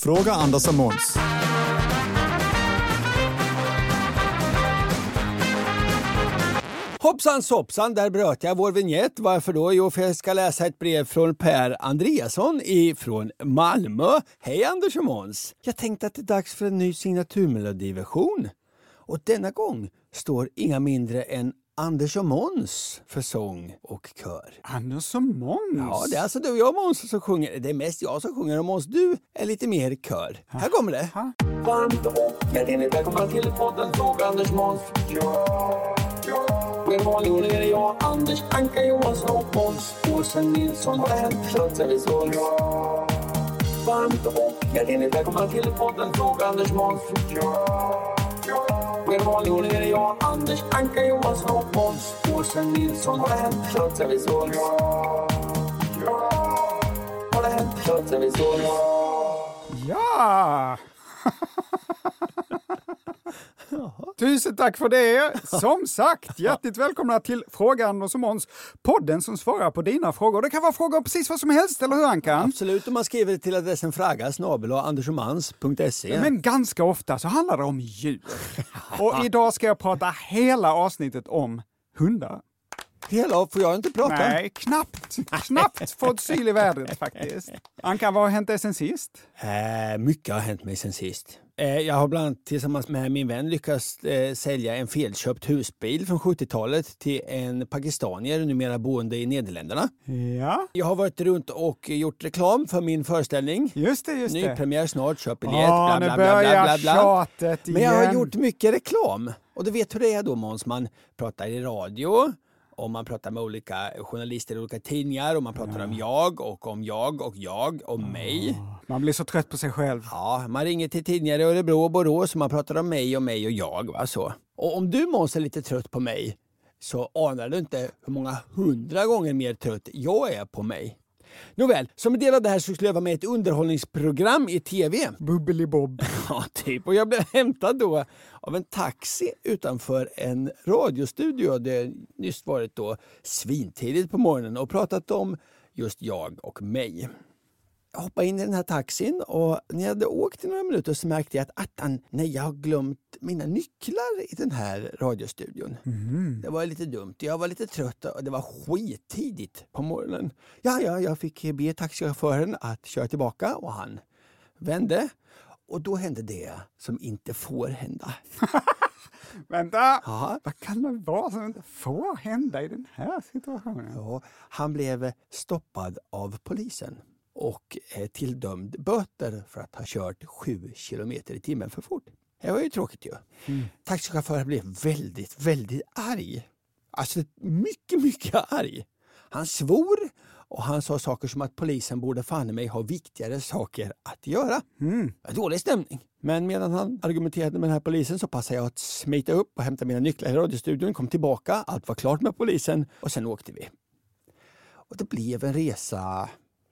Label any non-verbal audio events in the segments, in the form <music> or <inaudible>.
Fråga Anders och Måns. Hoppsan soppsan, där bröt jag vår vignett. Varför då? Jo, för jag ska läsa ett brev från Per Andreasson ifrån Malmö. Hej Anders och Måns! Jag tänkte att det är dags för en ny signaturmelodiversion. Och denna gång står inga mindre än Anders och Måns för sång och kör. Anders och Måns? Ja, det är alltså du och jag Måns som sjunger. Det är mest jag som sjunger och Måns, du är lite mer kör. Här kommer det. Varmt och hjärtligt välkomna till podden Fråga Anders Måns. Ja, ja. Med vanlig ordning är det jag, Anders Anka Johansson och Måns Åsen Nilsson. Har det hänt? Plötsligt revisor. Ja. Varmt och hjärtligt välkomna till podden Fråga Anders Måns. Ja, ja. Med vanlig är jag, Anders Anka Johansson och Måns Åsen Nilsson. Har det hänt? Plötsligt revisor. Ja, ja. Har det hänt? Plötsligt revisor. Ja. Ja! <laughs> Tusen tack för det! Som sagt, hjärtligt välkomna till Fråga Anders och Måns, podden som svarar på dina frågor. Det kan vara frågor om precis vad som helst, eller hur Ankan? Absolut, om man skriver det till adressen fraga andersomans.se. Men ganska ofta så handlar det om djur. <laughs> Och idag ska jag prata hela avsnittet om hundar. Hela, får jag inte prata? Nej, knappt. Knappt <laughs> fått syl i vädret faktiskt. Ankan, vad har hänt dig sen sist? Eh, mycket har hänt mig sen sist. Eh, jag har bland annat tillsammans med min vän lyckats eh, sälja en felköpt husbil från 70-talet till en pakistanier numera boende i Nederländerna. Ja, Jag har varit runt och gjort reklam för min föreställning. just det, just det. Nypremiär snart, köp biljett, bla nu bla bla bla bla bla. Men jag har gjort mycket reklam. Och du vet hur det är då Måns, man pratar i radio och man pratar med olika journalister i olika tidningar och man pratar om jag och om jag och jag och mig. Man blir så trött på sig själv. Ja, man ringer till tidningar i Örebro och Borås och man pratar om mig och mig och jag. Va? Så. Och om du Måns är lite trött på mig så anar du inte hur många hundra gånger mer trött jag är på mig. Nåväl, som en del av det här så skulle jag vara med i ett underhållningsprogram i TV. Bubbelibob. <laughs> Ja, typ. Och jag blev hämtad då av en taxi utanför en radiostudio. Det har nyss varit då svintidigt på morgonen och pratat om just jag och mig. Jag hoppade in i den här taxin och när jag hade åkt i några minuter så märkte jag att attan, nej, jag har glömt mina nycklar i den här radiostudion. Det var lite dumt. Jag var lite trött och det var skittidigt på morgonen. Ja, ja, jag fick be taxichauffören att köra tillbaka och han vände. Och då hände det som inte får hända. <laughs> Vänta! Ja. Vad kan det vara som inte får hända i den här situationen? Ja, han blev stoppad av polisen och eh, tilldömd böter för att ha kört sju kilometer i timmen för fort. Det var ju tråkigt ju. Taxichauffören blev väldigt, väldigt arg. Alltså mycket, mycket arg. Han svor och han sa saker som att polisen borde fan mig ha viktigare saker att göra. Dålig stämning. Men medan han argumenterade med den här polisen så passade jag att smita upp och hämta mina nycklar i radiostudion, kom tillbaka, allt var klart med polisen och sen åkte vi. Och det blev en resa,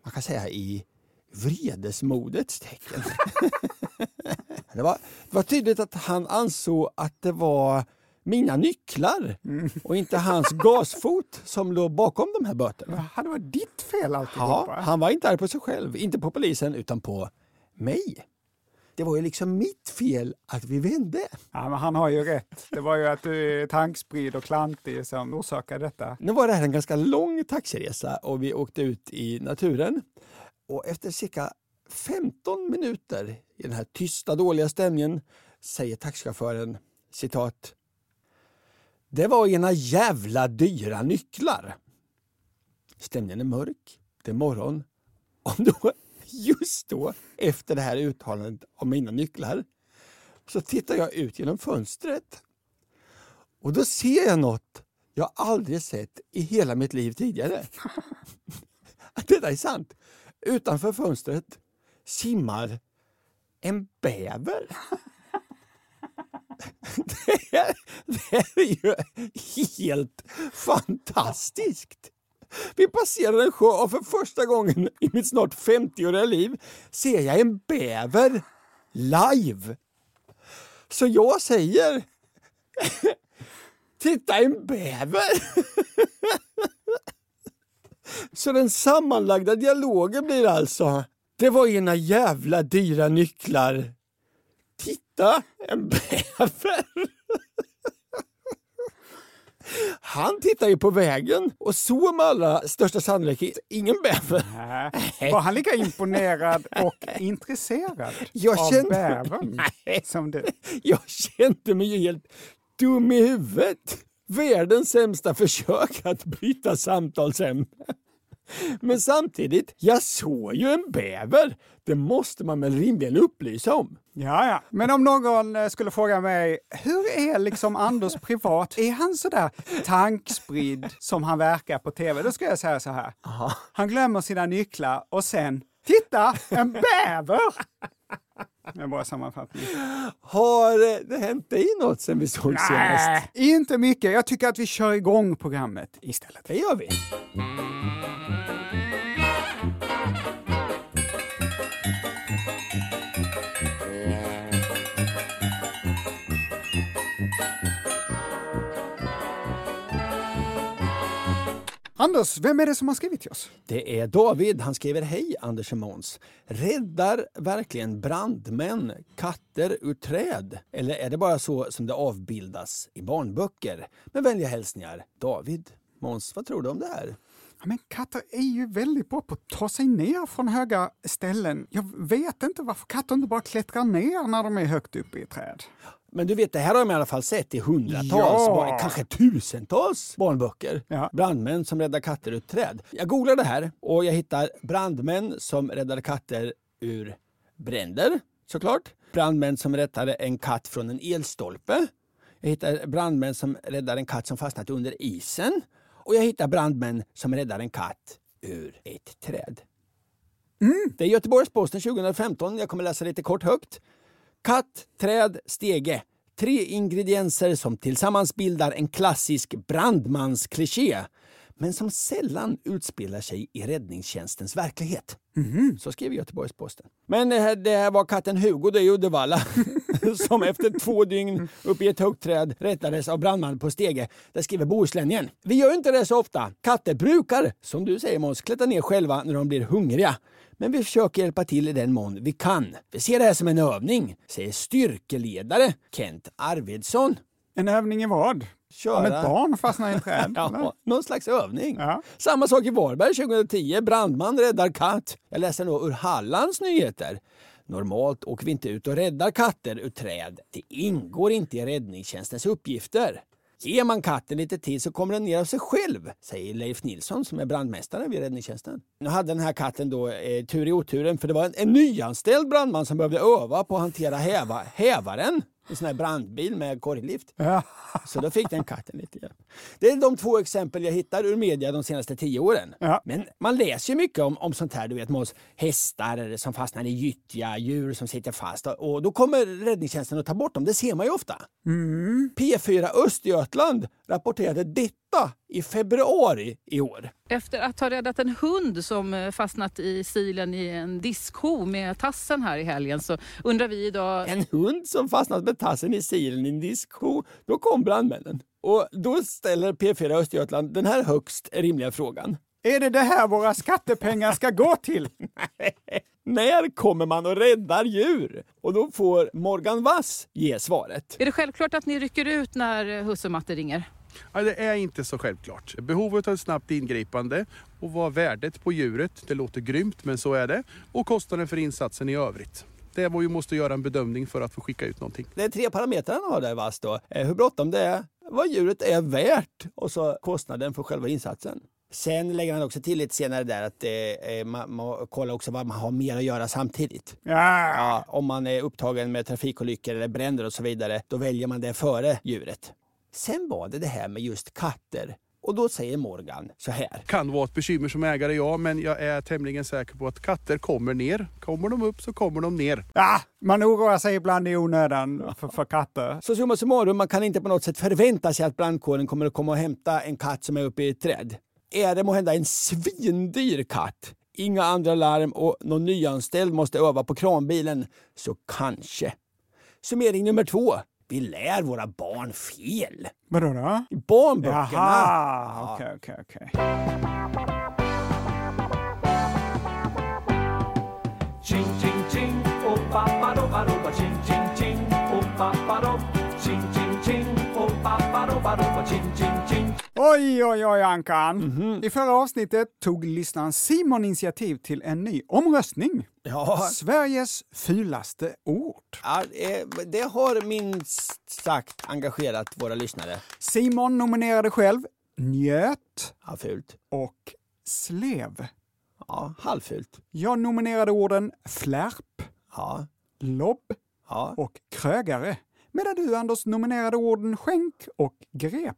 man kan säga i vredesmodets tecken. <laughs> det, var, det var tydligt att han ansåg att det var mina nycklar och inte hans <laughs> gasfot som låg bakom de här böterna. Ja, det var ditt fel Ja, alltihopa. han var inte arg på sig själv, inte på polisen utan på mig. Det var ju liksom mitt fel att vi vände. Ja, men han har ju rätt. Det var ju att du är tankspridd och klantig som orsakade detta. Nu var det här en ganska lång taxiresa och vi åkte ut i naturen. Och efter cirka 15 minuter i den här tysta dåliga stämningen säger taxichauffören citat. Det var ena jävla dyra nycklar. Stämningen är mörk, det är morgon och då, just då efter det här uttalandet om mina nycklar så tittar jag ut genom fönstret och då ser jag något jag aldrig sett i hela mitt liv tidigare. <laughs> detta är sant. Utanför fönstret simmar en bäver. <laughs> Det är, det är ju helt fantastiskt. Vi passerar en sjö och för första gången i mitt snart 50-åriga liv ser jag en bäver live. Så jag säger <laughs> Titta en bäver! <laughs> Så den sammanlagda dialogen blir alltså Det var ena jävla dyra nycklar. Titta, en bäver! <laughs> Han tittar ju på vägen och såg med allra största sannolikhet ingen bäver. Äh, Var han lika imponerad och intresserad Jag av kände- bävern Nej. som du? Jag kände mig ju helt dum i huvudet. Världens sämsta försök att bryta samtalsämne. Men samtidigt, jag såg ju en bäver. Det måste man väl rimligen upplysa om. Ja, ja. Men om någon eh, skulle fråga mig, hur är liksom Anders privat? Är han sådär tankspridd som han verkar på tv? Då ska jag säga så här. Han glömmer sina nycklar och sen, titta, en bäver! Är bara sammanfattning. Har eh, det hänt dig något sen vi såg senast? Nej, inte mycket. Jag tycker att vi kör igång programmet istället. Det gör vi. Anders, vem är det som har skrivit till oss? Det är David. Han skriver Hej Anders och Måns. Räddar verkligen brandmän katter ur träd? Eller är det bara så som det avbildas i barnböcker? Med vänliga hälsningar David. Måns, vad tror du om det här? Ja, men katter är ju väldigt bra på att ta sig ner från höga ställen. Jag vet inte varför katter inte bara klättrar ner när de är högt uppe i träd. Men du vet, det här har jag i alla fall sett i hundratals, Ja. barn- kanske tusentals barnböcker. Ja. Brandmän som räddar katter ur träd. Jag googlar det här och jag hittar brandmän som räddade katter ur bränder, såklart. Brandmän som räddade en katt från en elstolpe. Jag hittar brandmän som räddar en katt som fastnat under isen. Och jag hittar brandmän som räddar en katt ur ett träd. Det är Göteborgs-Posten 2015. Jag kommer läsa lite kort högt. Katt, träd, stege. Tre ingredienser som tillsammans bildar en klassisk brandmanskliché men som sällan utspelar sig i räddningstjänstens verklighet. Så skriver Göteborgs-Posten. Men eh, det här var katten Hugo det i Uddevalla <laughs> <laughs> som efter två dygn uppe i ett högt träd räddades av brandman på stege. Där skriver Bohuslänningen. Vi gör inte det så ofta. Katter brukar, som du säger Måns, klättra ner själva när de blir hungriga. Men vi försöker hjälpa till i den mån vi kan. Vi ser det här som en övning, säger styrkeledare Kent Arvidsson. En övning i vad? Köra. Om ett barn fastnar i ett träd? <laughs> Ja, någon slags övning. Ja. Samma sak i Varberg 2010. Brandman räddar katt. Jag läser nu ur Hallands nyheter. Normalt åker vi inte ut och räddar katter ur träd. Det ingår inte i räddningstjänstens uppgifter. Ger man katten lite tid så kommer den ner av sig själv, säger Leif Nilsson som är brandmästare vid räddningstjänsten. Nu hade den här katten då eh, tur i oturen för det var en, en nyanställd brandman som behövde öva på att hantera häva, hävaren. En sån här brandbil med korglift. Ja. Så då fick den katten lite hjälp. Det är de två exempel jag hittar ur media de senaste tio åren. Ja. Men man läser ju mycket om, om sånt här, du vet Måns. Hästar som fastnar i gyttja, djur som sitter fast. Och då kommer räddningstjänsten att ta bort dem. Det ser man ju ofta. P4 Östergötland rapporterade detta i februari i år. Efter att ha räddat en hund som eh, fastnat i silen i en diskho med tassen här i helgen så undrar vi idag... En hund som fastnat med tassen i silen i en diskho. Då kom brandmännen. Och då ställer P4 Östergötland den här högst rimliga frågan. Är det det här våra skattepengar ska gå till? <laughs> När kommer man och räddar djur? Och då får Morgan Wass ge svaret. Är det självklart att ni rycker ut när eh, husse matte ringer? Ja, det är inte så självklart. Behovet av ett snabbt ingripande och vad värdet på djuret, det låter grymt men så är det, och kostnaden för insatsen i övrigt. Det är vad vi måste göra en bedömning för att få skicka ut någonting. Det är tre parametrar han har där Wass då. Eh, Hur bråttom det är, vad djuret är värt och så kostnaden för själva insatsen. Sen lägger han också till lite senare där att eh, man, man kollar också vad man har mer att göra samtidigt. Ja. Ja, om man är upptagen med trafikolyckor eller bränder och så vidare, då väljer man det före djuret. Sen var det det här med just katter Och då säger Morgan så här. Kan vara ett bekymmer som ägare, ja, men jag är tämligen säker på att katter kommer ner. Kommer de upp så kommer de ner. Ja, man oroar sig ibland i onödan för, för katter. Så summa summarum, man kan inte på något sätt förvänta sig att brandkåren kommer att komma och hämta en katt som är uppe i ett träd. Är det måhända en svindyr katt, inga andra larm och någon nyanställd måste öva på kranbilen, så kanske. Summering nummer två. Vi lär våra barn fel. Vadå då? I barnböckerna. Jaha, okej, okej, okej. Ching ching ching, oh papa roba roba ching ching ching, oh papa Oj, oj, oj, Ankan. I förra avsnittet tog lyssnaren Simon initiativ till en ny omröstning. Ja, Sveriges fulaste ord. ja, det har minst sagt engagerat våra lyssnare. Simon nominerade själv njöt Ja, fult. och slev. Ja, halvfult. Jag nominerade orden flärp, Ja, lobb ja. och krögare. Medan du, Anders, nominerade orden skänk och grep.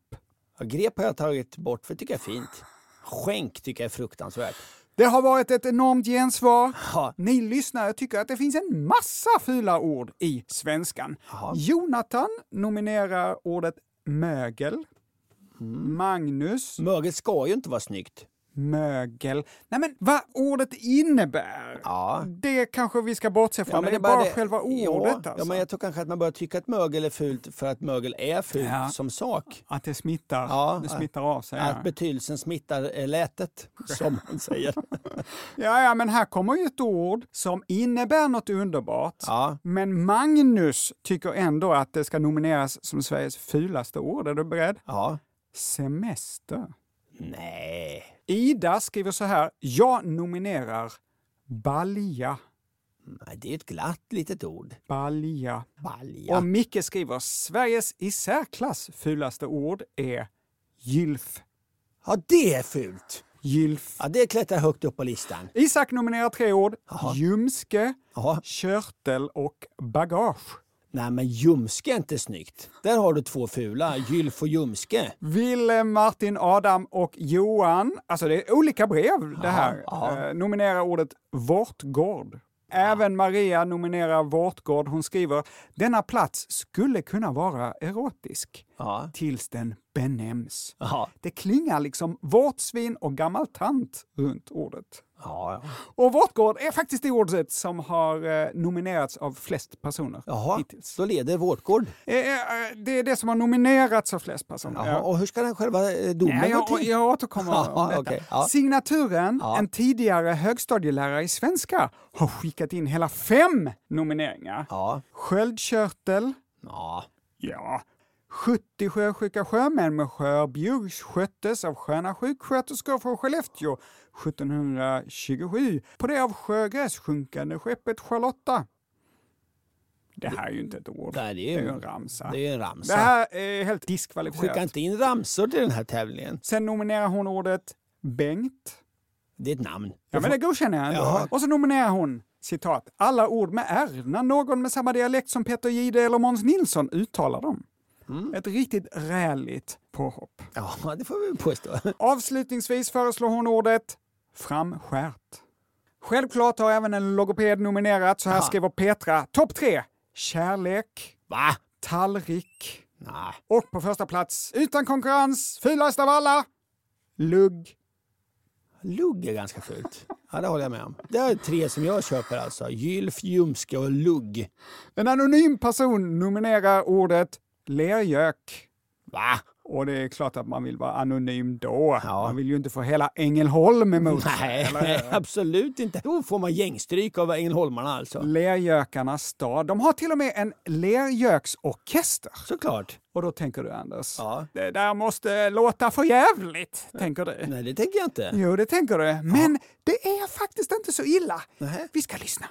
Ja, grep har jag tagit bort för det tycker jag är fint. Skänk tycker jag är fruktansvärt. Det har varit ett enormt gensvar. Ja. Ni lyssnare tycker att det finns en massa fula ord i svenskan. Jaha. Jonathan nominerar ordet mögel. Mm. Magnus, Mögel ska ju inte vara snyggt. Mögel. Nej men vad ordet innebär, Ja. det kanske vi ska bortse från. det är bara själva ordet ja, alltså. Ja, men jag tror kanske att man börjar tycka att mögel är fult för att mögel är fult Ja. som sak. Att det smittar, Ja, det smittar av sig. Att Ja. betydelsen smittar lätet, <laughs> som man säger. <laughs> ja, ja, men här kommer ju ett ord som innebär något underbart. Ja. Men Magnus tycker ändå att det ska nomineras som Sveriges fulaste ord. Är du beredd? ja. Semester. Nej. Ida skriver så här. Jag nominerar balja. Nej, det är ett glatt litet ord. Balja. Balja. Och Micke skriver Sveriges i särklass fulaste ord är gylf. Ja, det är fult. Gylf. Ja, det klättrar högt upp på listan. Isak nominerar tre ord. Jaha. Ljumske, körtel och bagage. Nej, men ljumske är inte snyggt. Där har du två fula, gylf och ljumske. Ville, Martin, Adam och Johan, alltså det är olika brev det här, ja. eh, nominerar ordet vårtgård. Även Maria nominerar vårtgård. Hon skriver denna plats skulle kunna vara erotisk Ja. tills den benämns. Ja. Det klingar liksom vårtsvin och gammal tant runt ordet. Ja. Och vårtgård är faktiskt det ordet som har eh, nominerats av flest personer Jaha, hittills. då leder Vårtgård. Eh, eh, Det är det som har nominerats av flest personer. Jaha, och hur ska den själva domen Ja, gå jag, till? jag återkommer <laughs> Ja, om detta. okej, ja. Signaturen, Ja. en tidigare högstadielärare i svenska, har skickat in hela fem nomineringar. Ja. Sköldkörtel, ja. Ja. 70 sjösjuka sjömän med skörbjugg sköttes av sköna sjuksköterskor från Skellefteå 1727 på det av sjögrässjunkande skeppet Charlotta. Det här är ju inte ett ord. Nej, det det är är ju ju en ramsa. Det är en Det ramsa. här är helt diskvalificerat. Skicka inte in ramsor till den här tävlingen. Sen nominerar hon ordet Bengt. Det är ett namn. Ja, men det godkänner jag ändå. Jaha. Och så nominerar hon, citat, alla ord med R när någon med samma dialekt som Peter Jihde eller Måns Nilsson uttalar dem. Mm. Ett riktigt räligt påhopp. Ja, det får vi påstå. Avslutningsvis föreslår hon ordet framskärt. Självklart har även en logoped nominerat, så här Aha. skriver Petra. Topp tre, kärlek, Va? tallrik Nej. och på första plats, utan konkurrens, fulast av alla, lugg. Lugg är ganska fult. Ja, det håller jag med om. Det är tre som jag köper alltså. Gylf, ljumske och lugg. En anonym person nominerar ordet lergök. Va? Och det är klart att man vill vara anonym då. Ja. Man vill ju inte få hela Ängelholm emot sig. Nej, <laughs> absolut inte. Då får man gängstryk av Ängelholmarna alltså. Lergökarnas stad. De har till och med en lergöksorkester. Såklart. Och då tänker du Anders, Ja. det där måste låta för jävligt, tänker du. Nej, det tänker jag inte. Jo, det tänker du. Men det är faktiskt inte så illa. Nähä. Vi ska lyssna.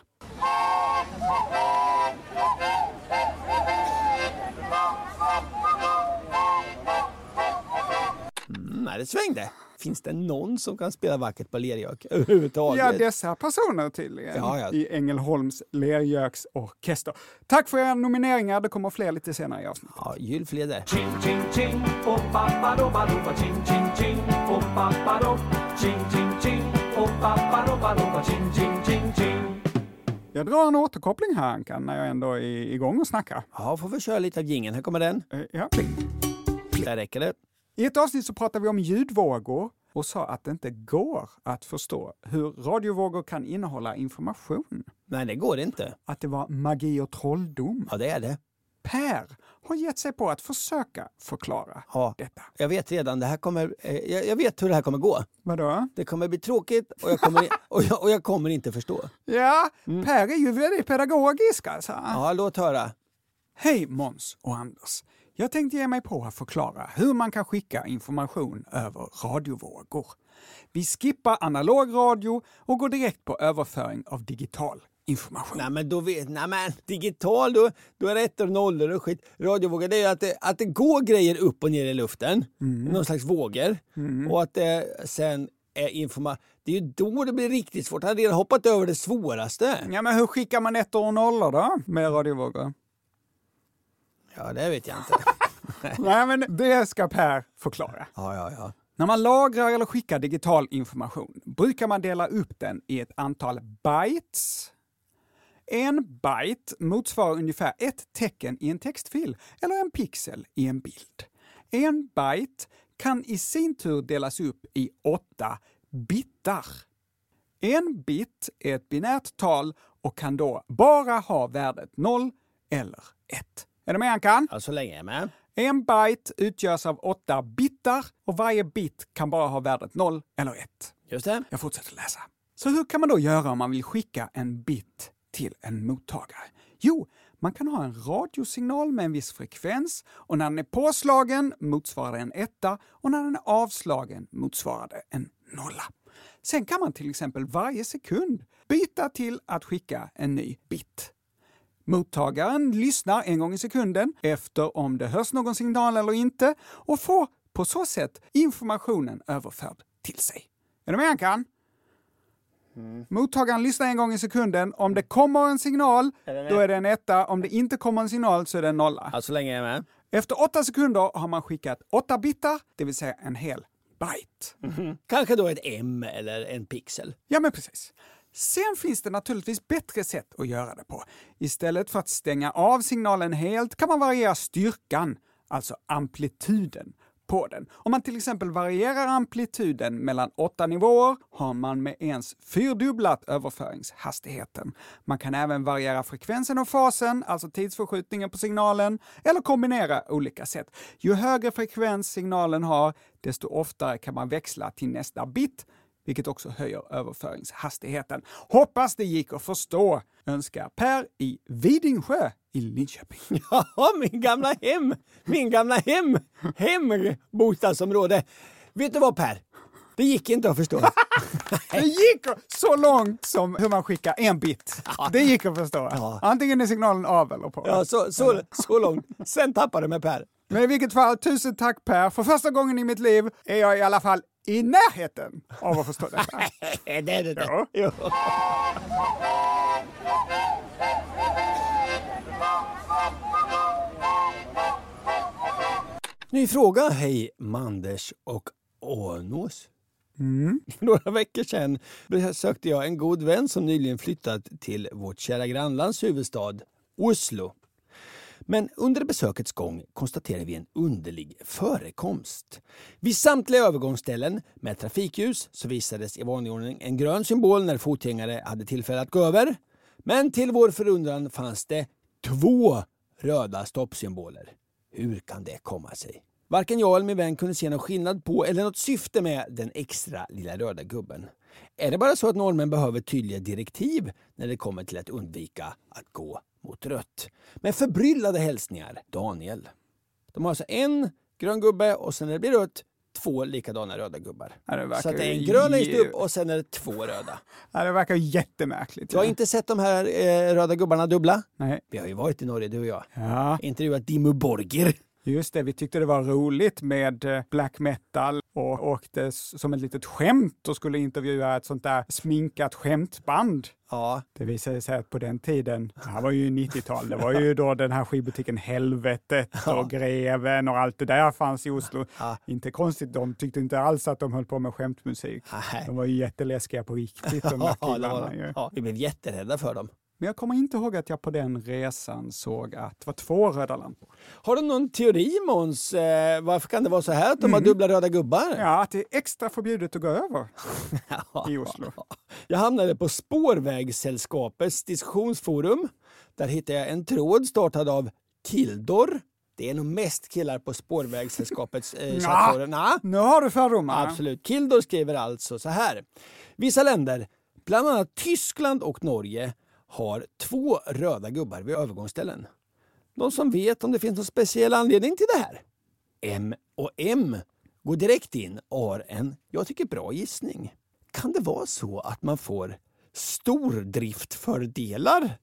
Mm, det svängde. Finns det någon som kan spela vackert på lergök överhuvudtaget? Ja, dessa personer tydligen. Ja, ja. I Ängelholms Lergöksorkester. Tack för era nomineringar. Det kommer fler lite senare i avsnittet. Ja, gylfleder. Ching ching ching, pappa do ba do ba ching ching ching, pappa do, ching ching ching, pappa do ba do ba ching ching ching ching. Jag drar en återkoppling här Ankan, när jag ändå är igång och snackar. Ja, får vi köra lite av jingeln. Här kommer den. Eh, Ja. Där räcker det. I ett avsnitt så pratade vi om ljudvågor och sa att det inte går att förstå hur radiovågor kan innehålla information. Nej, det går inte. Att det var magi och trolldom. Ja, det är det. Per har gett sig på att försöka förklara Ja. detta. Jag vet redan, det här kommer, eh, jag, jag vet hur det här kommer gå. Vadå? Det kommer bli tråkigt och jag kommer, <laughs> och jag, och jag kommer inte förstå. Ja, Per är ju väldigt pedagogisk alltså. Ja, låt höra. Hej Måns och Anders. Jag tänkte ge mig på att förklara hur man kan skicka information över radiovågor. Vi skippar analog radio och går direkt på överföring av digital information. Nej men då vet, nej men digital då, då är det ettor och nollor och skit. Radiovågor det är ju att det, att det går grejer upp och ner i luften, någon slags vågor. Och att det sen är information. Det är ju då det blir riktigt svårt. Han har redan hoppat över det svåraste. Ja, men hur skickar man ettor och nollor då med radiovågor? Ja, det vet jag inte. <laughs> Nej, men det ska Per förklara. Ja, ja, ja. När man lagrar eller skickar digital information brukar man dela upp den i ett antal bytes. En byte motsvarar ungefär ett tecken i en textfil eller en pixel i en bild. En byte kan i sin tur delas upp i åtta bitar. En bit är ett binärt tal och kan då bara ha värdet 0 eller 1. Är du med Ankan? ja så länge jag är med. En byte utgörs av åtta bitar och varje bit kan bara ha värdet 0 eller 1. Just det. Jag fortsätter läsa. Så hur kan man då göra om man vill skicka en bit till en mottagare? Jo, man kan ha en radiosignal med en viss frekvens och när den är påslagen motsvarar det en etta och när den är avslagen motsvarar det en nolla. Sen kan man till exempel varje sekund byta till att skicka en ny bit. Mottagaren lyssnar en gång i sekunden efter om det hörs någon signal eller inte och får på så sätt informationen överförd till sig. Är du med Ankan? Mottagaren lyssnar en gång i sekunden. Om det kommer en signal, då är det en etta. Om det inte kommer en signal så är det en nolla. Ja, så länge jag är med. Efter åtta sekunder har man skickat åtta bitar, det vill säga en hel byte. Kanske då ett M eller en pixel. Ja, men precis. Sen finns det naturligtvis bättre sätt att göra det på. Istället för att stänga av signalen helt kan man variera styrkan, alltså amplituden, på den. Om man till exempel varierar amplituden mellan åtta nivåer har man med ens fyrdubblat överföringshastigheten. Man kan även variera frekvensen och fasen, alltså tidsförskjutningen på signalen, eller kombinera olika sätt. Ju högre frekvens signalen har, desto oftare kan man växla till nästa bit, vilket också höjer överföringshastigheten. Hoppas det gick att förstå, önskar Per i Vidingsjö i Linköping. <laughs> Ja, min gamla hem! Min gamla hem! Hembostadsområde. Vet du vad Per? Det gick inte att förstå. <laughs> Det gick så långt som hur man skickar en bit. Det gick att förstå. Antingen är signalen av eller på. Ja, så, så, så långt. Sen tappade du med Per. Men i vilket fall, tusen tack Per. För första gången i mitt liv är jag i alla fall i närheten av att förstå detta. <laughs> det är det. Ja. Jo. Ny fråga. Hej Manders och Ånås. För <laughs> några veckor sedan besökte jag en god vän som nyligen flyttat till vårt kära grannlands huvudstad Oslo. Men under besökets gång konstaterade vi en underlig förekomst. Vid samtliga övergångsställen med trafikljus så visades i vanlig ordning en grön symbol när fotgängare hade tillfälle att gå över. Men till vår förundran fanns det två röda stoppsymboler. Hur kan det komma sig? Varken jag eller min vän kunde se någon skillnad på eller något syfte med den extra lilla röda gubben. Är det bara så att norrmän behöver tydliga direktiv när det kommer till att undvika att gå mot rött? Med förbryllade hälsningar, Daniel. De har alltså en grön gubbe och sen när det blir rött, två likadana röda gubbar. Det så att det är en grön längst upp och sen är det två röda. Ja, det verkar jättemärkligt. Du har inte sett de här eh, röda gubbarna dubbla? Nej. Vi har ju varit i Norge du och jag. Ja. Intervjuat Dimmu Borgir. Just det, vi tyckte det var roligt med eh, black metal och åkte som ett litet skämt och skulle intervjua ett sånt där sminkat skämtband. Ja, Det visade sig att på den tiden, det här var ju 90-tal, det var ju <laughs> då den här skivbutiken Helvetet och Greven och allt det där fanns i Oslo. Ja. Inte konstigt, de tyckte inte alls att de höll på med skämtmusik. Nej. De var ju jätteläskiga på riktigt de där <laughs> ja, killarna var, ju. ja, vi blev jätterädda för dem. Men jag kommer inte ihåg att jag på den resan såg att det var två röda lampor. Har du någon teori Måns? Eh, varför kan det vara så här att de har dubbla röda gubbar? Mm. Ja, att det är extra förbjudet att gå över i Oslo. <laughs> Jag hamnade på Spårvägssällskapets diskussionsforum. Där hittade jag en tråd startad av Kildor. Det är nog mest killar på Spårvägssällskapets eh, chattforum. <laughs> Nja, Nu har du fördomar. Absolut. Kildor skriver alltså så här. Vissa länder, bland annat Tyskland och Norge, har två röda gubbar vid övergångsställen. De som vet om det finns någon speciell anledning till det här? M och M går direkt in och har en, jag tycker, bra gissning. Kan det vara så att man får stordriftfördelar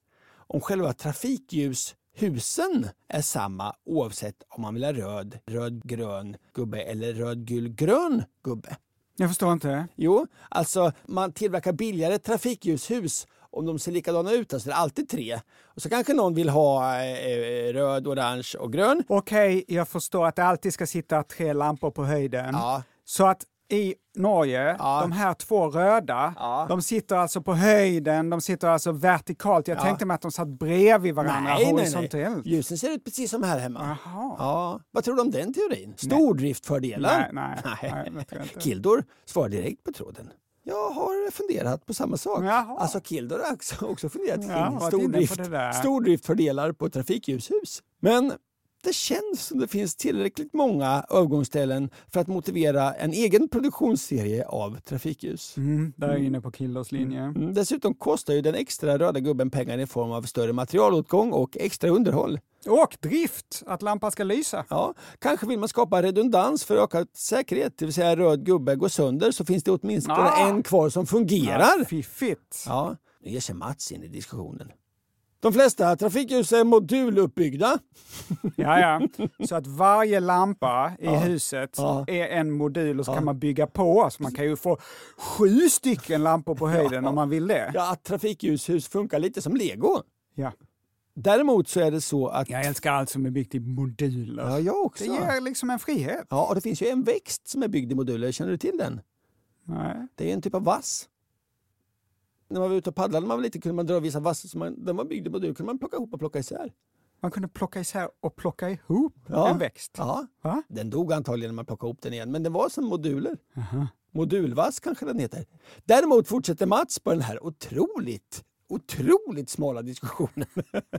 om själva trafikljushusen är samma oavsett om man vill ha röd, röd-grön gubbe eller röd-gul-grön gubbe? Jag förstår inte. Jo, alltså man tillverkar billigare trafikljushus om de ser likadana ut, alltså det är alltid tre. Och så kanske någon vill ha eh, röd, orange och grön. Okej, jag förstår att det alltid ska sitta tre lampor på höjden. Ja. Så att i Norge, Ja. de här två röda, Ja. de sitter alltså på höjden, de sitter alltså vertikalt. Jag Ja. tänkte mig att de satt bredvid varandra Nej, nej, nej. horisontellt. Ljusen ser ut precis som här hemma. Jaha. Ja, vad tror du om den teorin? Stordriftfördelar? Nej, nej, nej, det inte. Kildor svarar direkt på tråden. Jag har funderat på samma sak. Jaha. Alltså Kildor har också, funderat kring Ja, stordrift, stordriftfördelar på trafikljushus. Men det känns som det finns tillräckligt många övergångsställen för att motivera en egen produktionsserie av trafikljus. Mm, där är jag inne på Kilders linje. Mm, Dessutom kostar ju den extra röda gubben pengar i form av större materialåtgång och extra underhåll. Och drift, att lampan ska lysa. Ja, kanske vill man skapa redundans för ökad säkerhet, det vill säga röd gubbe går sönder så finns det åtminstone Ah! en kvar som fungerar. Ja, fiffigt. Ja, nu ger sig Mats in i diskussionen. De flesta trafikljus är moduluppbyggda. Ja, ja. Så att varje lampa i huset Ja. är en modul och så kan man bygga på. Så man kan ju få sju stycken lampor på höjden om man vill det. Ja, att trafikljushus funkar lite som lego. Ja. Däremot så är det så att... Jag älskar allt som är byggt i moduler. Ja, jag också. Det ger liksom en frihet. Ja, och det finns ju en växt som är byggd i moduler. Känner du till den? Nej. Det är en typ av vass. När man var ute och paddlade man var liten kunde man dra vissa vassar som man, den var byggd i moduler kunde man plocka ihop och plocka isär. Man kunde plocka isär och plocka ihop Ja. en växt. Ja, Va? den dog antagligen när man plockade ihop den igen, men den var som moduler. Modulvass kanske den heter. Däremot fortsätter Mats på den här otroligt, otroligt smala diskussionen.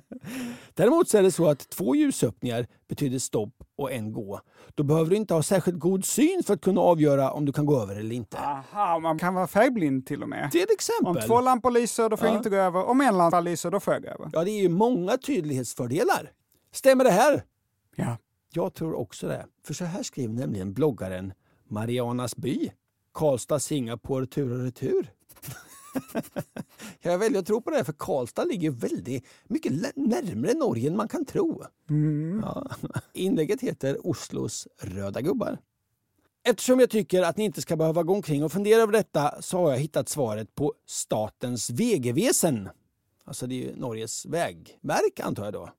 <laughs> Däremot så är det så att två ljusöppningar betyder stopp och en gå. Då behöver du inte ha särskilt god syn för att kunna avgöra om du kan gå över eller inte. Aha, man kan vara färgblind till och med. Till exempel. Om två lampor lyser, då får jag Ja. inte gå över. Om en lampa lyser, då får jag gå över. Ja, det är ju många tydlighetsfördelar. Stämmer det här? Ja. Jag tror också det. För så här skriver nämligen bloggaren Marianas by. Karlstad, Singapore, tur och retur. <laughs> Jag väljer att tro på det, här, för Karlstad ligger väldigt mycket närmare Norge än man kan tro. Ja. <laughs> Inlägget heter Oslos röda gubbar. Eftersom jag tycker att ni inte ska behöva gå omkring och fundera över detta så har jag hittat svaret på Statens vägvesen. Alltså det är ju Norges vägverk antar jag då.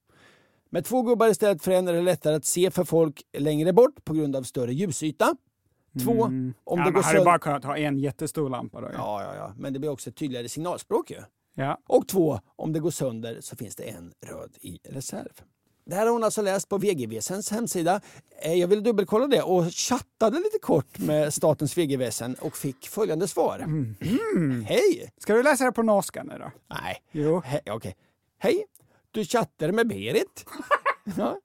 Med två gubbar istället för en är det lättare att se för folk längre bort på grund av större ljusyta. Två, om Mm. ja, det går hade sönder... bara kunnat ha en jättestor lampa då. Ja. Ja, ja, ja, men det blir också ett tydligare signalspråk ju. Ja. Och två, om det går sönder så finns det en röd i reserv. Det här har hon alltså läst på VGVSens hemsida. Eh, Jag ville dubbelkolla det och chattade lite kort med Statens VGVSen och fick följande svar. Mm. <clears throat> Hej! Ska du läsa det på norska nu då? Nej, Jo. He- okej. Hej! Du chattar med Berit. <laughs> ja.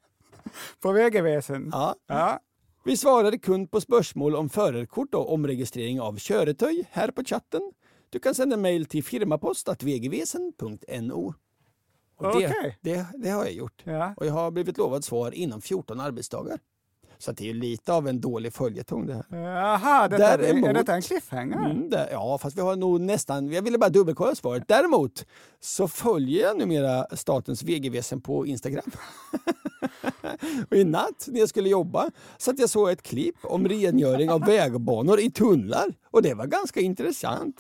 På vägväsen? Ja. Ja. Vi svarade kund på spörsmål om förarkort och omregistrering av köretöj här på chatten. Du kan sända mejl till firmapost.vgvesen.no. Och det, det, det har jag gjort. Ja. Och jag har blivit lovad svar inom 14 arbetsdagar. Så det är ju lite av en dålig följetong det här. Jaha, detta, är detta en cliffhanger? Mm, det, ja, fast vi har nog nästan... Jag ville bara dubbelkolla svaret. Däremot så följer jag numera Statens VGVsen på Instagram. <laughs> Och I natt när jag skulle jobba så att jag såg ett klipp om rengöring av vägbanor i tunnlar. Och det var ganska intressant.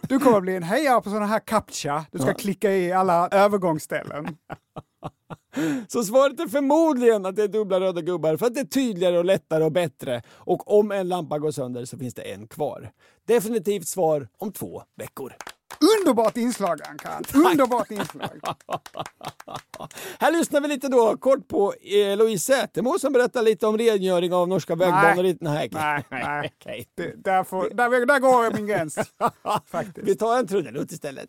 Du kommer bli en hejare på sådana här captcha. Du ska klicka i alla övergångsställen. Så svaret är förmodligen att det är dubbla röda gubbar för att det är tydligare och lättare och bättre. Och om en lampa går sönder så finns det en kvar. Definitivt svar om två veckor. Underbart inslag Ankan! Underbart inslag! <laughs> Här lyssnar vi lite då kort på eh, Louise Sätermo som berättar lite om rengöring av norska vägbanor. i- Nej, Nej, nej. <laughs> okej. Det, där, där går min gräns. <laughs> Faktiskt. Vi tar en trudelutt istället.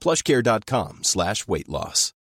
plushcare.com slash weight loss.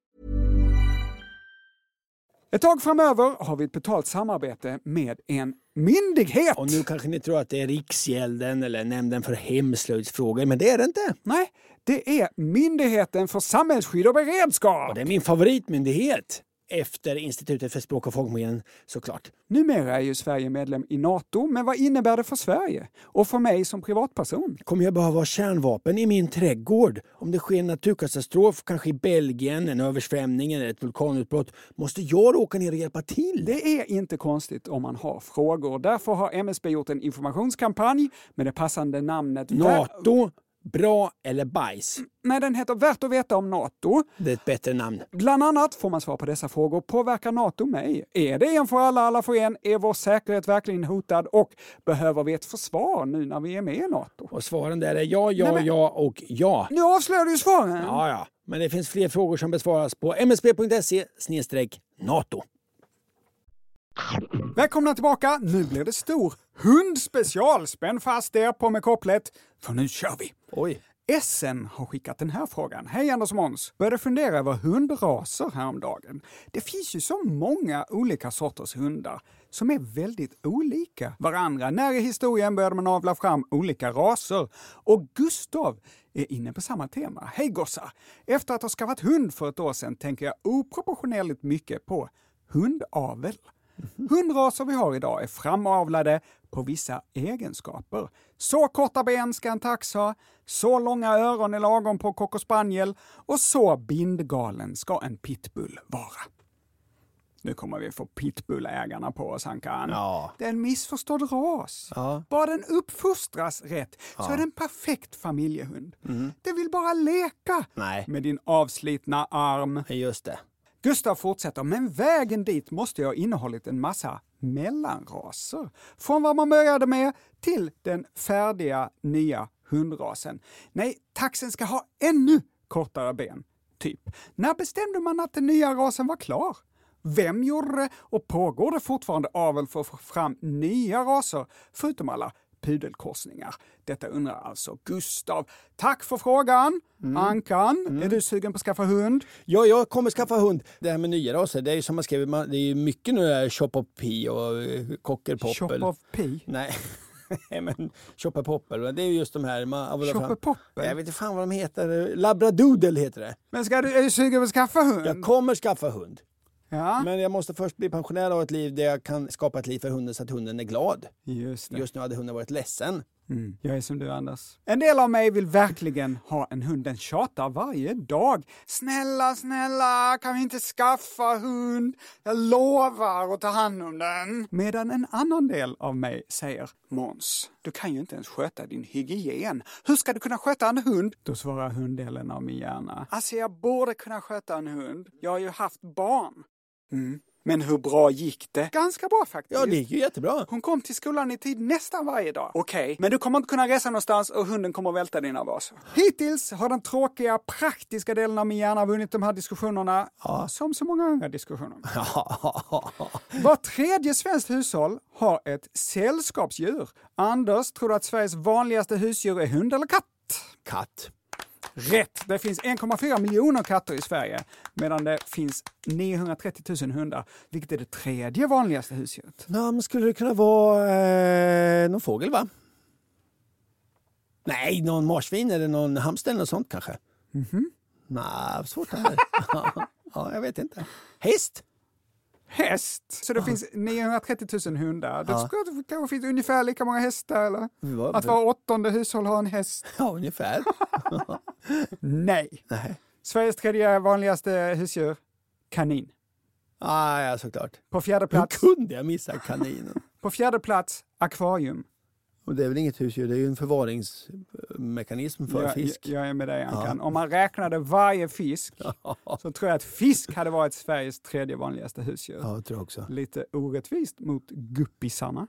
Ett tag framöver har vi ett betalt samarbete med en myndighet. Och nu kanske ni tror att det är Riksgälden eller Nämnden för hemslöjdsfrågor, men det är det inte. Nej, det är Myndigheten för samhällsskydd och beredskap. Och det är min favoritmyndighet. Efter Institutet för språk och folkminnen såklart. Numera är ju Sverige medlem i NATO, men vad innebär det för Sverige? Och för mig som privatperson? Kommer jag behöva ha kärnvapen i min trädgård? Om det sker en naturkatastrof, kanske i Belgien, en översvämning eller ett vulkanutbrott, måste jag då åka ner och hjälpa till? Det är inte konstigt om man har frågor. Därför har MSB gjort en informationskampanj med det passande namnet NATO, bra eller bajs? Nej, den heter Värt att veta om NATO. Det är ett bättre namn. Bland annat får man svar på dessa frågor. Påverkar NATO mig? Är det en för alla, alla för en? Är vår säkerhet verkligen hotad? Och behöver vi ett försvar nu när vi är med i NATO? Och svaren där är ja, ja, Nej, men- ja och ja. Nu avslöjar du ju svaren! Ja, ja. Men det finns fler frågor som besvaras på msb.se NATO. Välkomna tillbaka! Nu blir det stor hundspecial. Spänn fast er på med kopplet, för nu kör vi! Oj. Essen har skickat den här frågan. Hej Anders och Måns! Började fundera över hundraser häromdagen. Det finns ju så många olika sorters hundar som är väldigt olika varandra. När i historien började man avla fram olika raser? Och Gustav är inne på samma tema. Hej gossar! Efter att ha skaffat hund för ett år sedan tänker jag oproportionerligt mycket på hundavel. Hundraser vi har idag är framavlade på vissa egenskaper. Så korta ben ska en tax ha, så långa öron är lagom på cocker spaniel och så bindgalen ska en pitbull vara. Nu kommer vi få pitbullägarna på oss, Ankan. Ja. Det är en missförstådd ras. Ja. Bara den uppfostras rätt så är det en perfekt familjehund. Den vill bara leka Mm. Nej. med din avslitna arm. Just det. Gustav fortsätter, men vägen dit måste ju ha innehållit en massa mellanraser. Från vad man började med till den färdiga nya hundrasen. Nej, taxen ska ha ännu kortare ben. Typ. När bestämde man att den nya rasen var klar? Vem gjorde det och pågår det fortfarande avel för att få fram nya raser, förutom alla pudelkorsningar? Detta undrar alltså Gustav. Tack för frågan! Ankan, är du sugen på att skaffa hund? Ja, jag kommer skaffa hund. Det här med nya raser, det är ju som man skriver, det är ju mycket nu där Chop of P och eh, Cockerpoppel. Chop of P? <laughs> Nej, men Chopper Poppel, det är ju just de här... Man, Chopper Poppel? Jag vet inte fan vad de heter. Labradoodle heter det. Men ska du, är du sugen på att skaffa hund? Jag kommer skaffa hund. Ja, Men jag måste först bli pensionär och ha ett liv där jag kan skapa ett liv för hunden så att hunden är glad. just det. Just nu hade hunden varit ledsen. Mm. Jag är som du Anders. En del av mig vill verkligen ha en hund. Den tjatar varje dag. Snälla, snälla, kan vi inte skaffa hund? Jag lovar att ta hand om den. Medan en annan del av mig säger Måns, du kan ju inte ens sköta din hygien. Hur ska du kunna sköta en hund? Då svarar hunddelen av min hjärna. Alltså, jag borde kunna sköta en hund. Jag har ju haft barn. Mm. Men hur bra gick det? Ganska bra faktiskt. Ja, det gick ju jättebra. Hon kom till skolan i tid nästan varje dag. Okej, men du kommer inte kunna resa någonstans och hunden kommer att välta dina vaser. Hittills har den tråkiga, praktiska delen av min hjärna vunnit de här diskussionerna, som så många andra diskussioner. <laughs> Var tredje svenskt hushåll har ett sällskapsdjur. Anders, tror du att Sveriges vanligaste husdjur är hund eller katt? Katt. Rätt! Det finns 1,4 miljoner katter i Sverige, medan det finns 930 000 hundar, vilket är det tredje vanligaste husdjuret. Ja, men skulle det kunna vara eh, någon fågel va? Nej, någon marsvin eller någon hamster eller något sånt kanske. Mhm. Nej, svårt det här. <laughs> ja, jag vet inte. Häst? Häst! Så det finns 930 000 hundar. Då skulle det kanske finns ungefär lika många hästar, eller? Vad- Att var åttonde hushåll har en häst? Ja, ungefär. <laughs> Nej. Nej. Sveriges tredje vanligaste husdjur? Kanin. Ah, ja, såklart. På fjärde Hur plats, kunde jag missa kaninen? på fjärde plats akvarium. Och det är väl inget husdjur, det är ju en förvaringsmekanism för jag, fisk. Jag, är med dig Ankan. Om man räknade varje fisk <laughs> så tror jag att fisk hade varit Sveriges tredje vanligaste husdjur. Ja, jag tror också. Lite orättvist mot guppisarna.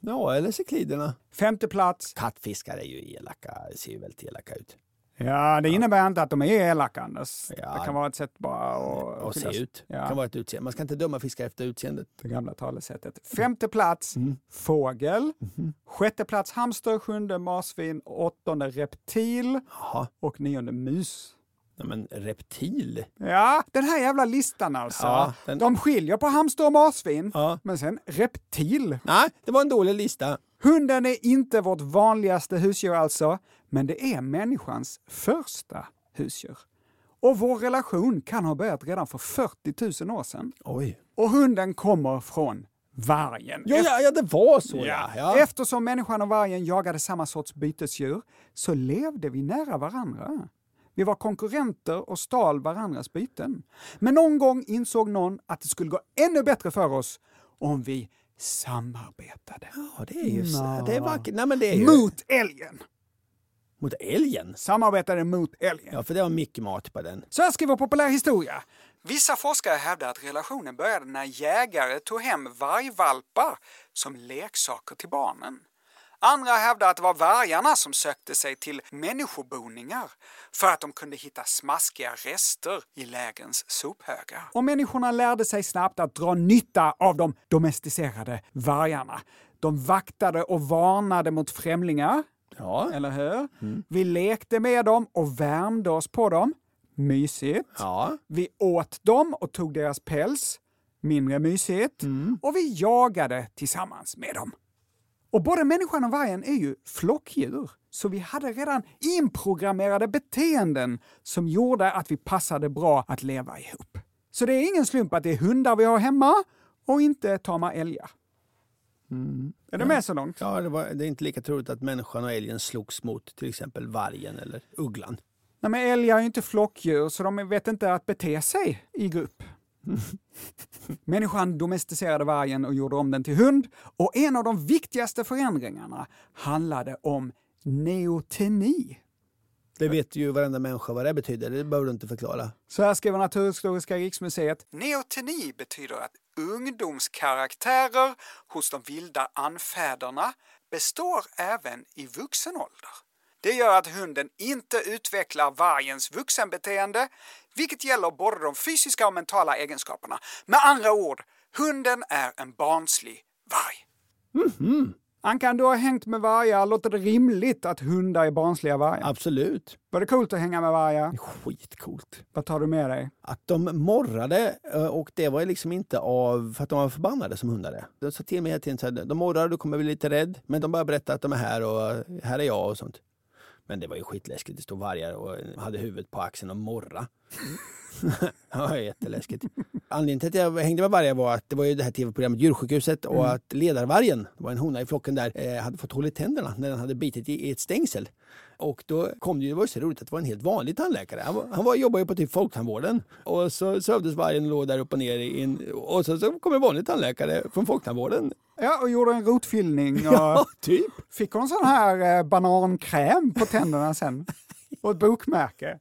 Ja, eller cykliderna. Femte plats. Kattfiskar är ju elaka, ser ju väldigt elaka ut. Ja, det innebär inte att de är elaka Anders. Ja. Det kan vara ett sätt bara att... Och se ut. Ja. kan vara ett utseende. Man ska inte döma fiskar efter utseendet. Det gamla talesättet. Femte plats, fågel. Sjätte plats, hamster. Sjunde, marsvin. Åttonde, reptil. Jaha, Och nionde, mus. Nej, men reptil? Ja, den här jävla listan alltså. Ja, den- De skiljer på hamster och marsvin. Ja. Men sen reptil. Nej, det var en dålig lista. Hunden är inte vårt vanligaste husdjur alltså, men det är människans första husdjur. Och vår relation kan ha börjat redan för 40 000 år sedan. Oj. Och hunden kommer från vargen. Ja, ja, ja det var så ja. ja. Eftersom människan och vargen jagade samma sorts bytesdjur så levde vi nära varandra. Vi var konkurrenter och stal varandras byten. Men någon gång insåg någon att det skulle gå ännu bättre för oss om vi samarbetade. Ja, det är ju. Nå. Det är vackert. Nej, men det är ju... Mot älgen! Mot älgen? Samarbetade mot älgen. Ja, för det var mycket mat på den. Så här skriver Populär historia. Vissa forskare hävdar att relationen började när jägare tog hem vargvalpar som leksaker till barnen. Andra hävdar att det var vargarna som sökte sig till människoboningar för att de kunde hitta smaskiga rester i lägens sophögar. Och människorna lärde sig snabbt att dra nytta av de domesticerade vargarna. De vaktade och varnade mot främlingar, Ja. eller hur? Vi lekte med dem och värmde oss på dem. Mysigt. Ja. Vi åt dem och tog deras päls. Mindre mysigt. Och vi jagade tillsammans med dem. Och både människan och vargen är ju flockdjur. Så vi hade redan inprogrammerade beteenden som gjorde att vi passade bra att leva ihop. Så det är ingen slump att det är hundar vi har hemma och inte tama älgar. Är du med så långt? Ja, det, var, det är inte lika troligt att människan och älgen slogs mot till exempel vargen eller ugglan. Nej, men älgar är ju inte flockdjur, så de vet inte att bete sig i grupp. <laughs> Människan domesticerade vargen och gjorde om den till hund. Och en av de viktigaste förändringarna handlade om neoteni. Det vet ju varenda människa vad det betyder. Det behöver du inte förklara. Så här skriver Naturhistoriska riksmuseet. Neoteni betyder att ungdomskaraktärer hos de vilda anfäderna består även i vuxen ålder. Det gör att hunden inte utvecklar vargens vuxenbeteende, vilket gäller både de fysiska och mentala egenskaperna. Med andra ord, hunden är en barnslig varg. Ankan, du har hängt med vargar. Låter det rimligt att hundar är barnsliga vargar? Absolut. Var det coolt att hänga med vargar? Skitcoolt. Vad tar du med dig? Att de morrade eh, och det var liksom inte av för att de var förbannade som hundar. De sa till mig hela tiden så här, de morrar, du kommer bli lite rädd. Men de bara berättar att de är här och här är jag och sånt. Men det var ju skitläskigt. Det stod vargar och hade huvudet på axeln och morra. <laughs> var jätteläskigt. Anledningen till att jag hängde med vargar var att det var ju det här tv-programmet Djursjukhuset och att ledarvargen, det var en hona i flocken där, eh, hade fått hål i tänderna när den hade bitit i, i ett stängsel. Och då kom det ju, det var ju så roligt att det var en helt vanlig tandläkare. Han, var, han var, jobbade ju på typ folktandvården. Och så sövdes vargen och låg där upp och ner. I en, och så, så kom en vanlig tandläkare från folktandvården. Ja, och gjorde en rotfyllning <laughs> och Ja, typ. fick hon sån här eh, banankräm på tänderna sen. Och ett bokmärke.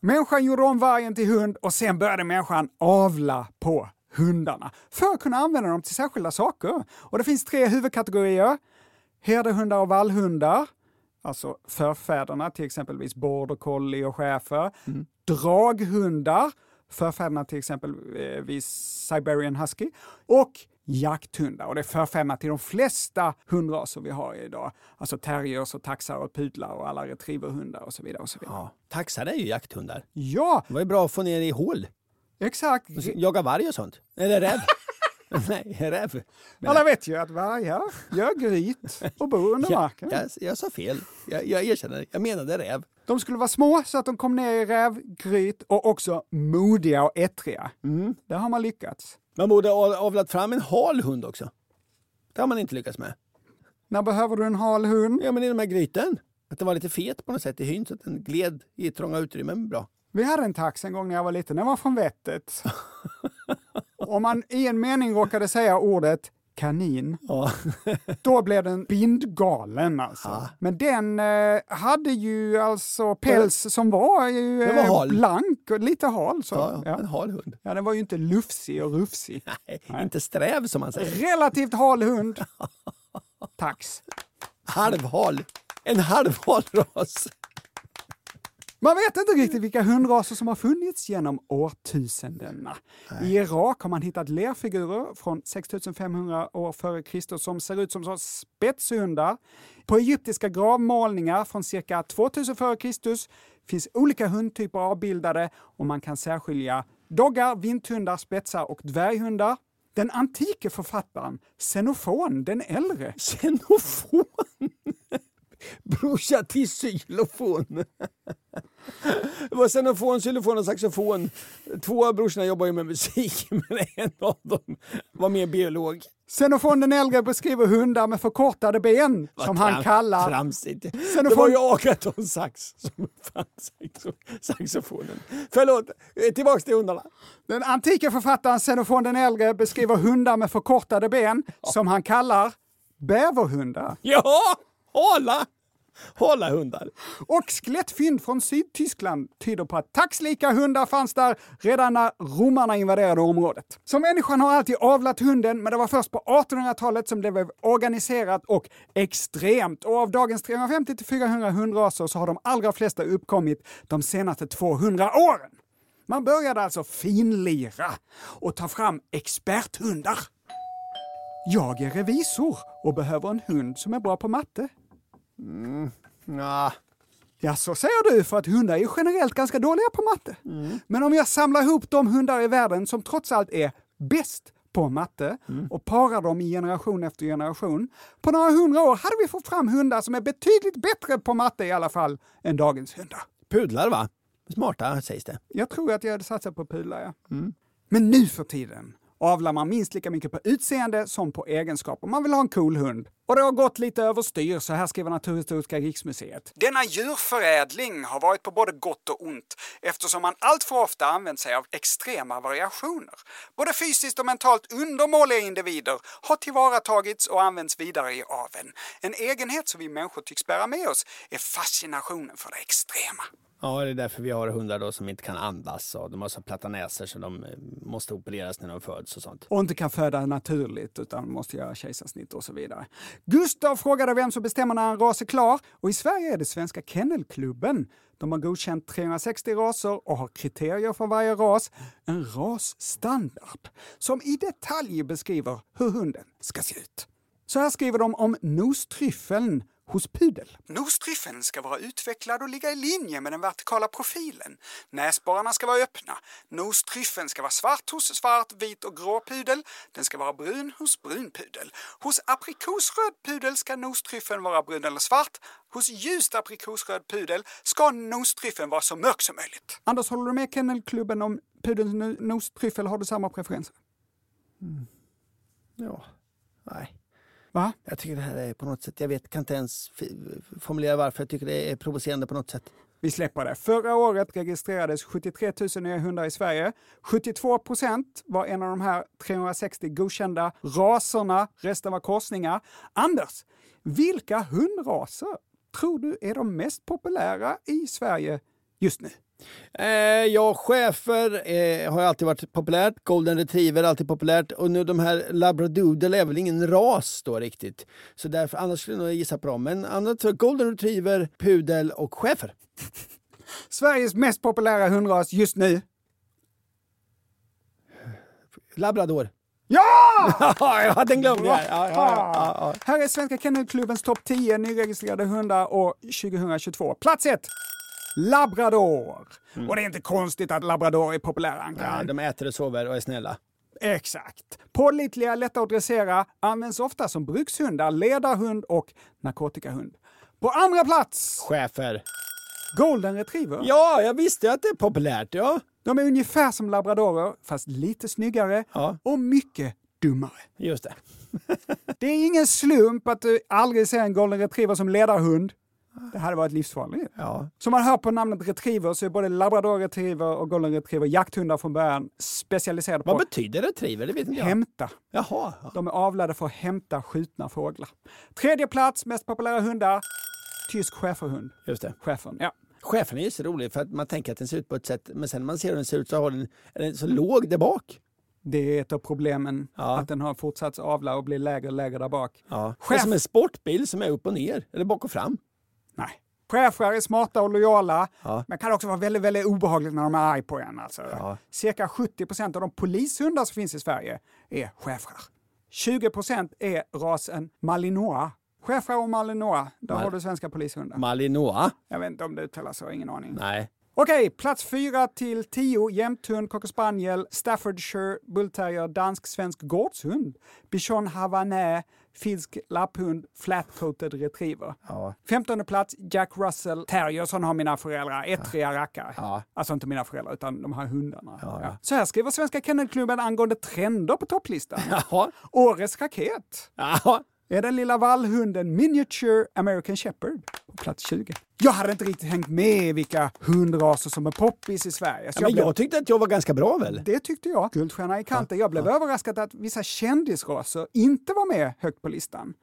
Människan gjorde om vargen till hund och sen började människan avla på hundarna för att kunna använda dem till särskilda saker. Och det finns tre huvudkategorier. Herdehundar och vallhundar, alltså förfäderna till exempelvis border collie och schäfer. Draghundar, förfäderna till exempelvis Siberian husky. Och jakthundar och det är förfäderna till de flesta hundraser vi har idag. Alltså terriers och taxar och pudlar och alla retrieverhundar och så vidare. Och så vidare. Ja. Taxar är ju jakthundar. Ja, Det var ju bra att få ner i hål. exakt. Jaga varg och sånt. Eller räv. <laughs> Nej, räv. Men- Alla vet ju att vargar gör gryt och bor under <laughs> Ja, marken. jag, jag sa fel. Jag, jag erkänner. Jag menade räv. De skulle vara små så att de kom ner i rävgryt och också modiga och ettriga. Där har man lyckats. Man borde ha avlat fram en hal hund också. Det har man inte lyckats med. När behöver du en hal hund? Ja, men i de här gryten. Att den var lite fet på något sätt i hyn så att den gled i trånga utrymmen bra. Vi hade en tax en gång när jag var liten, den var från vettet. Om man i en mening råkade säga ordet kanin, Ja. <laughs> då blev den bindgalen alltså. Men den eh, hade ju alltså päls som var ju Den var eh, hal. blank och lite hal. Så. Ja, Ja. en hal hund. Ja, den var ju inte lufsig och rufsig. <laughs> Nej, Inte sträv som man säger. Relativt hal hund. <laughs> Tax. Halvhal. En halvhal ras. Man vet inte riktigt vilka hundraser som har funnits genom årtusendena. I Irak har man hittat lerfigurer från 6500 år före Kristus som ser ut som spetshundar. På egyptiska gravmålningar från cirka 2000 före Kristus finns olika hundtyper avbildade och man kan särskilja doggar, vinthundar, spetsar och dvärghundar. Den antike författaren Xenofon den äldre Xenofon. Brorsa till xylofon. Det var xenofon, xylofon och saxofon. Två av brorsorna jobbar ju med musik, <laughs> men en av dem var mer biolog. Xenofon den äldre beskriver hundar med förkortade ben som han kallar Tramsigt. Det Xenofon- var ju Agaton Sax som saxo- saxofonen. Förlåt, eh, tillbaks till hundarna. Den antika författaren Xenofon den äldre beskriver hundar med förkortade ben som han kallar bäverhundar. Ja, hala! Hålla hundar. Och skelettfynd från Sydtyskland tyder på att taxlika hundar fanns där redan när romarna invaderade området. Så människan har alltid avlat hunden, men det var först på 1800-talet som det blev organiserat och extremt. Och av dagens 350 till 400 hundraser så har de allra flesta uppkommit de senaste 200 åren. Man började alltså finlira och ta fram experthundar. Jag är revisor och behöver en hund som är bra på matte. Ja, Ja, så säger du för att hundar är ju generellt ganska dåliga på matte. Men om jag samlar ihop de hundar i världen som trots allt är bäst på matte och parar dem i generation efter generation. På några hundra år hade vi fått fram hundar som är betydligt bättre på matte i alla fall än dagens hundar. pudlar va? Smarta sägs det. Jag tror att jag hade satsat på pudlar, ja. Men nu för tiden avlar man minst lika mycket på utseende som på egenskaper. Man vill ha en cool hund. Och det har gått lite överstyr, så här skriver Naturhistoriska riksmuseet. Denna djurförädling har varit på både gott och ont eftersom man allt för ofta använt sig av extrema variationer. Både fysiskt och mentalt undermåliga individer har tillvaratagits och använts vidare i aveln. En egenhet som vi människor tycks bära med oss är fascinationen för det extrema. Ja, det är därför vi har hundar då som inte kan andas och de har så platta näsor så de eh, måste opereras när de föds och sånt. och inte kan föda naturligt utan måste göra kejsarsnitt och så vidare. Gustav frågade vem som bestämmer när en ras är klar och i Sverige är det Svenska Kennelklubben. De har godkänt 360 raser och har kriterier för varje ras. En rasstandard som i detalj beskriver hur hunden ska se ut. Så här skriver de om nostryffeln hos pudel. Nostryffeln ska vara utvecklad och ligga i linje med den vertikala profilen. Näsborrarna ska vara öppna. Nostryffeln ska vara svart hos svart, vit och grå pudel. Den ska vara brun hos brun pudel. Hos aprikosröd pudel ska nostryffeln vara brun eller svart. Hos ljust aprikosröd pudel ska nostryffeln vara så mörk som möjligt. Anders, håller du med Kennelklubben om pudelns no- nostryffel? Har du samma preferenser? Ja, nej. Va? Jag tycker det här är på något sätt, jag vet, kan inte ens formulera varför jag tycker det är provocerande på något sätt. Vi släpper det. Förra året registrerades 73 000 nya hundar i Sverige. 72 procent var en av de här 360 godkända raserna. Resten var korsningar. Anders, vilka hundraser tror du är de mest populära i Sverige just nu? Eh, ja, chefer eh, har alltid varit populärt. Golden retriever är alltid populärt. Och nu de här labradoodle är väl ingen ras då riktigt. Så därför, annars skulle jag nog gissa på dem. Men annat så golden retriever, pudel och chefer. <laughs> Sveriges mest populära hundras just nu? Labrador. Ja! <laughs> jag. Ja, ja, ja, ja, ja. Här är Svenska Kennelklubbens topp 10 nyregistrerade hundar år 2022. Plats 1. Labrador. Och det är inte konstigt att labrador är populära, Anka. Ja, de äter och sover och är snälla. Exakt. Pålitliga, lätta att dressera, används ofta som brukshundar, ledarhund och narkotikahund. På andra plats, Chefer. golden retriever. Ja, jag visste att det är populärt. Ja, De är ungefär som labradorer, fast lite snyggare Ja. och mycket dummare. just det. <laughs> Det är ingen slump att du aldrig ser en golden retriever som ledarhund. Det hade varit livsfarligt. Ja. Som man hör på namnet retriever så är både labrador retriever och golden retriever jakthundar från början specialiserade på Vad betyder retriever? Det vet inte jag. hämta. Jaha. ja. De är avlade för att hämta skjutna fåglar. Tredje plats, mest populära hundar. Tysk schäferhund. Just det. Schäfern, ja. Chefen är ju så rolig för att man tänker att den ser ut på ett sätt, men sen när man ser hur den ser ut så har den, är den så låg där bak. Det är ett av problemen, Ja. att den har fortsatt avla och blir lägre och lägre där bak. Ja. Det är som en sportbil som är upp och ner, eller bak och fram. Nej. Schäfrar är smarta och lojala, Ja. men kan också vara väldigt, väldigt obehagligt när de är arg på en. Alltså. Ja. Cirka 70 procent av de polishundar som finns i Sverige är schäfrar. 20 procent är rasen malinois. Schäfrar och malinois, där Mal- har du svenska polishundar. Malinois? Jag vet inte om det uttalas så, ingen aning. Nej. Okej, plats 4 till 10. Jämthund, cocker spaniel, Staffordshire, bullterrier, dansk svensk gårdshund, bichon havanais, finsk lapphund, flat-coated retriever. Ja. 15 plats, Jack Russell terrier, sådana har mina föräldrar. Ettriga rackare. Ja. Alltså inte mina föräldrar, utan de här hundarna. Ja, Ja. Så här skriver Svenska Kennelklubben angående trender på topplistan. <laughs> Årets raket. Är den lilla vallhunden Miniature American Shepherd på plats 20. Jag hade inte riktigt hängt med vilka hundraser som är poppis i Sverige. Så Ja, men blev- jag tyckte att jag var ganska bra väl? det tyckte jag. Guldstjärna i kanten. Jag blev överraskad att vissa kändisraser inte var med högt på listan.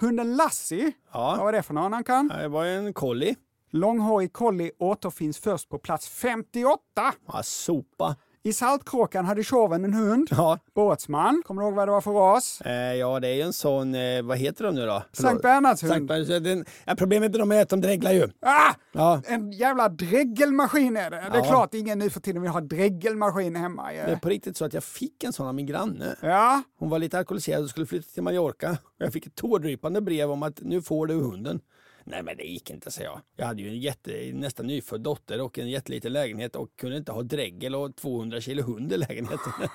Hunden Lassie, Ja. vad var det för någon han kan? Det var en collie. Långhårig collie återfinns först på plats 58. Ja, sopa. I Saltkråkan hade tjoven en hund. Ja. Båtsman, kommer du ihåg vad det var för ras? Eh, ja, det är ju en sån, eh, vad heter de nu då? Sankt Bernhards hund. Sankt Bernhards. Den, ja, problemet med dem är att de dreglar ju. Ah! Ja. En jävla dreggelmaskin är det. Det är klart ingen nu för tiden vill ha dreggelmaskin hemma. ju. Det är på riktigt så att jag fick en sån av min granne. Ja, Hon var lite alkoholiserad och skulle flytta till Mallorca. Jag fick ett tårdrypande brev om att nu får du hunden. Nej men det gick inte, sa jag. Jag hade ju en jätte, nästan nyfödd dotter och en jätteliten lägenhet och kunde inte ha dregel och 200 kilo hund i lägenheten. <laughs>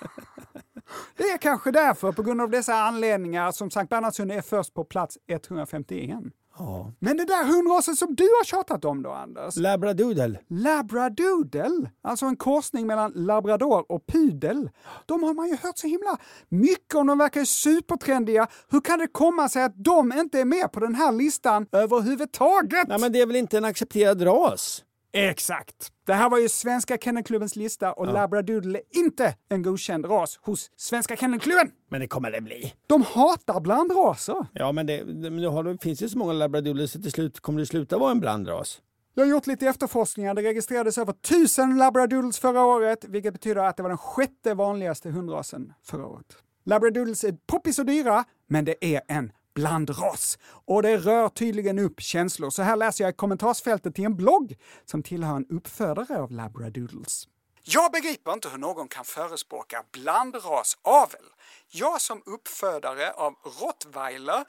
det är kanske därför, på grund av dessa anledningar, som Sankt Bernhardshund är först på plats 151 ja. Men det där hundrasen som du har tjatat om då, Anders? Labradoodle. Labradoodle, alltså en korsning mellan labrador och pudel. De har man ju hört så himla mycket om, de verkar ju supertrendiga. Hur kan det komma sig att de inte är med på den här listan överhuvudtaget? Nej men det är väl inte en accepterad ras? Exakt. Det här var ju Svenska Kennelklubbens lista och labradoodle är inte en godkänd ras hos Svenska Kennelklubben. Men det kommer det bli. De hatar blandraser. Ja men det, det, det finns ju så många labradoodles så till slut kommer det sluta vara en blandras. Jag har gjort lite efterforskningar. Det registrerades över tusen labradoodles förra året, vilket betyder att det var den sjätte vanligaste hundrasen förra året. Labradoodles är poppis och dyra, men det är en blandras. Och det rör tydligen upp känslor. Så här läser jag i kommentarsfältet till en blogg som tillhör en uppfödare av labradoodles. Jag begriper inte hur någon kan förespråka blandrasavel. Jag som uppfödare av rottweiler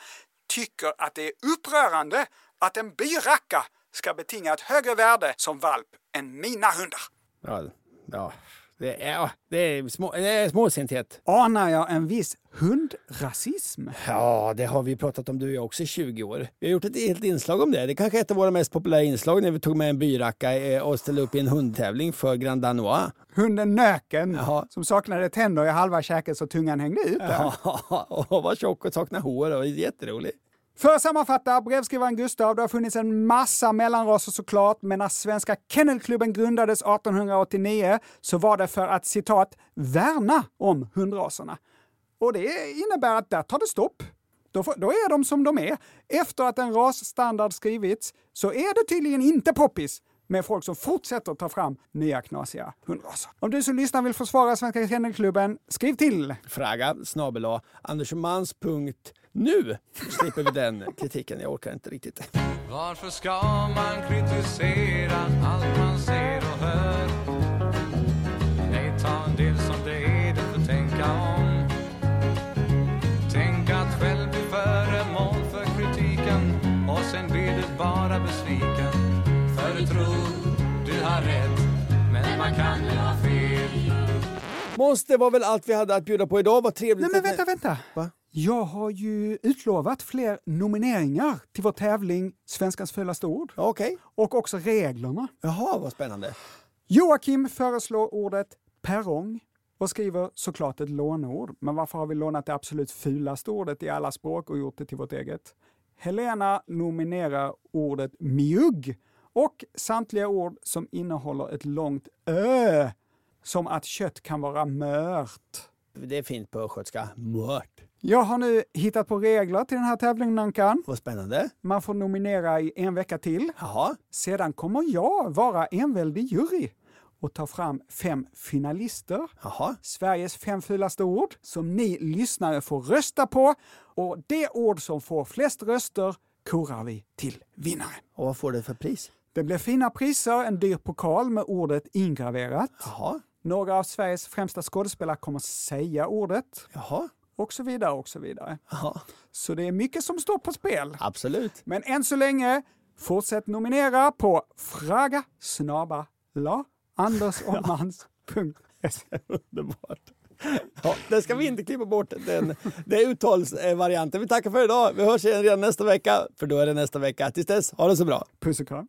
tycker att det är upprörande att en byracka ska betinga ett högre värde som valp än mina hundar. Ja, ja. Det är, ja, det är, små, det är småsinthet. Anar jag en viss hundrasism? Ja, det har vi pratat om du och jag också i 20 år. Vi har gjort ett helt inslag om det. Det är kanske är ett av våra mest populära inslag när vi tog med en byracka eh, och ställde upp i en hundtävling för Grand Danois. Hunden Nöken, Jaha. som saknade tänder i halva käket så tungan hängde ut där. Ja, <laughs> och var tjock och saknade hår. Det var jätteroligt. För att sammanfatta, brevskrivaren Gustav, det har funnits en massa mellanraser såklart, men när Svenska Kennelklubben grundades 1889 så var det för att citat ”värna om hundraserna”. Och det innebär att där tar det stopp. Då, får, då är de som de är. Efter att en rasstandard skrivits så är det tydligen inte poppis med folk som fortsätter ta fram nya knasiga hundraser. Om du som lyssnar vill försvara Svenska Kennelklubben, skriv till Fraga snabel A, andersomans.nu. slipper vi den kritiken. Jag orkar inte riktigt. Varför ska man kritisera allt man ser och hör? Nej, ta en del som det är, du får tänka om. Tänk att själv bli föremål för kritiken och sen blir du bara besviken. För du tror du har rätt, men man kan ju ha fel. Måns, det var väl allt vi hade att bjuda på idag. Vad trevligt. Nej men vänta, vänta! Va? Jag har ju utlovat fler nomineringar till vår tävling Svenskans fulaste ord. Okej. Och också reglerna. Jaha, vad spännande. Joakim föreslår ordet perrong och skriver såklart ett låneord. Men varför har vi lånat det absolut fulaste ordet i alla språk och gjort det till vårt eget? Helena nominerar ordet mjugg och samtliga ord som innehåller ett långt ö, som att kött kan vara mört. Det är fint på östgötska. Mört. Jag har nu hittat på regler till den här tävlingen, Nankan. Vad spännande. Man får nominera i en vecka till. Jaha. Sedan kommer jag vara enväldig jury och ta fram fem finalister. Jaha. Sveriges fem fulaste ord som ni lyssnare får rösta på. Och det ord som får flest röster korar vi till vinnare. Och vad får du för pris? Det blir fina priser, en dyr pokal med ordet ingraverat. Jaha. Några av Sveriges främsta skådespelare kommer säga ordet Jaha. Och så vidare och så vidare. Så det är mycket som står på spel. Absolut. Men än så länge, fortsätt nominera på fraga la andersochmans.se. <laughs> Underbart. Ja, det ska vi inte klippa bort, den, det är uttalsvarianten. Vi tackar för idag. Vi hörs igen redan nästa vecka, för då är det nästa vecka. Tills dess, ha det så bra. Puss och kram.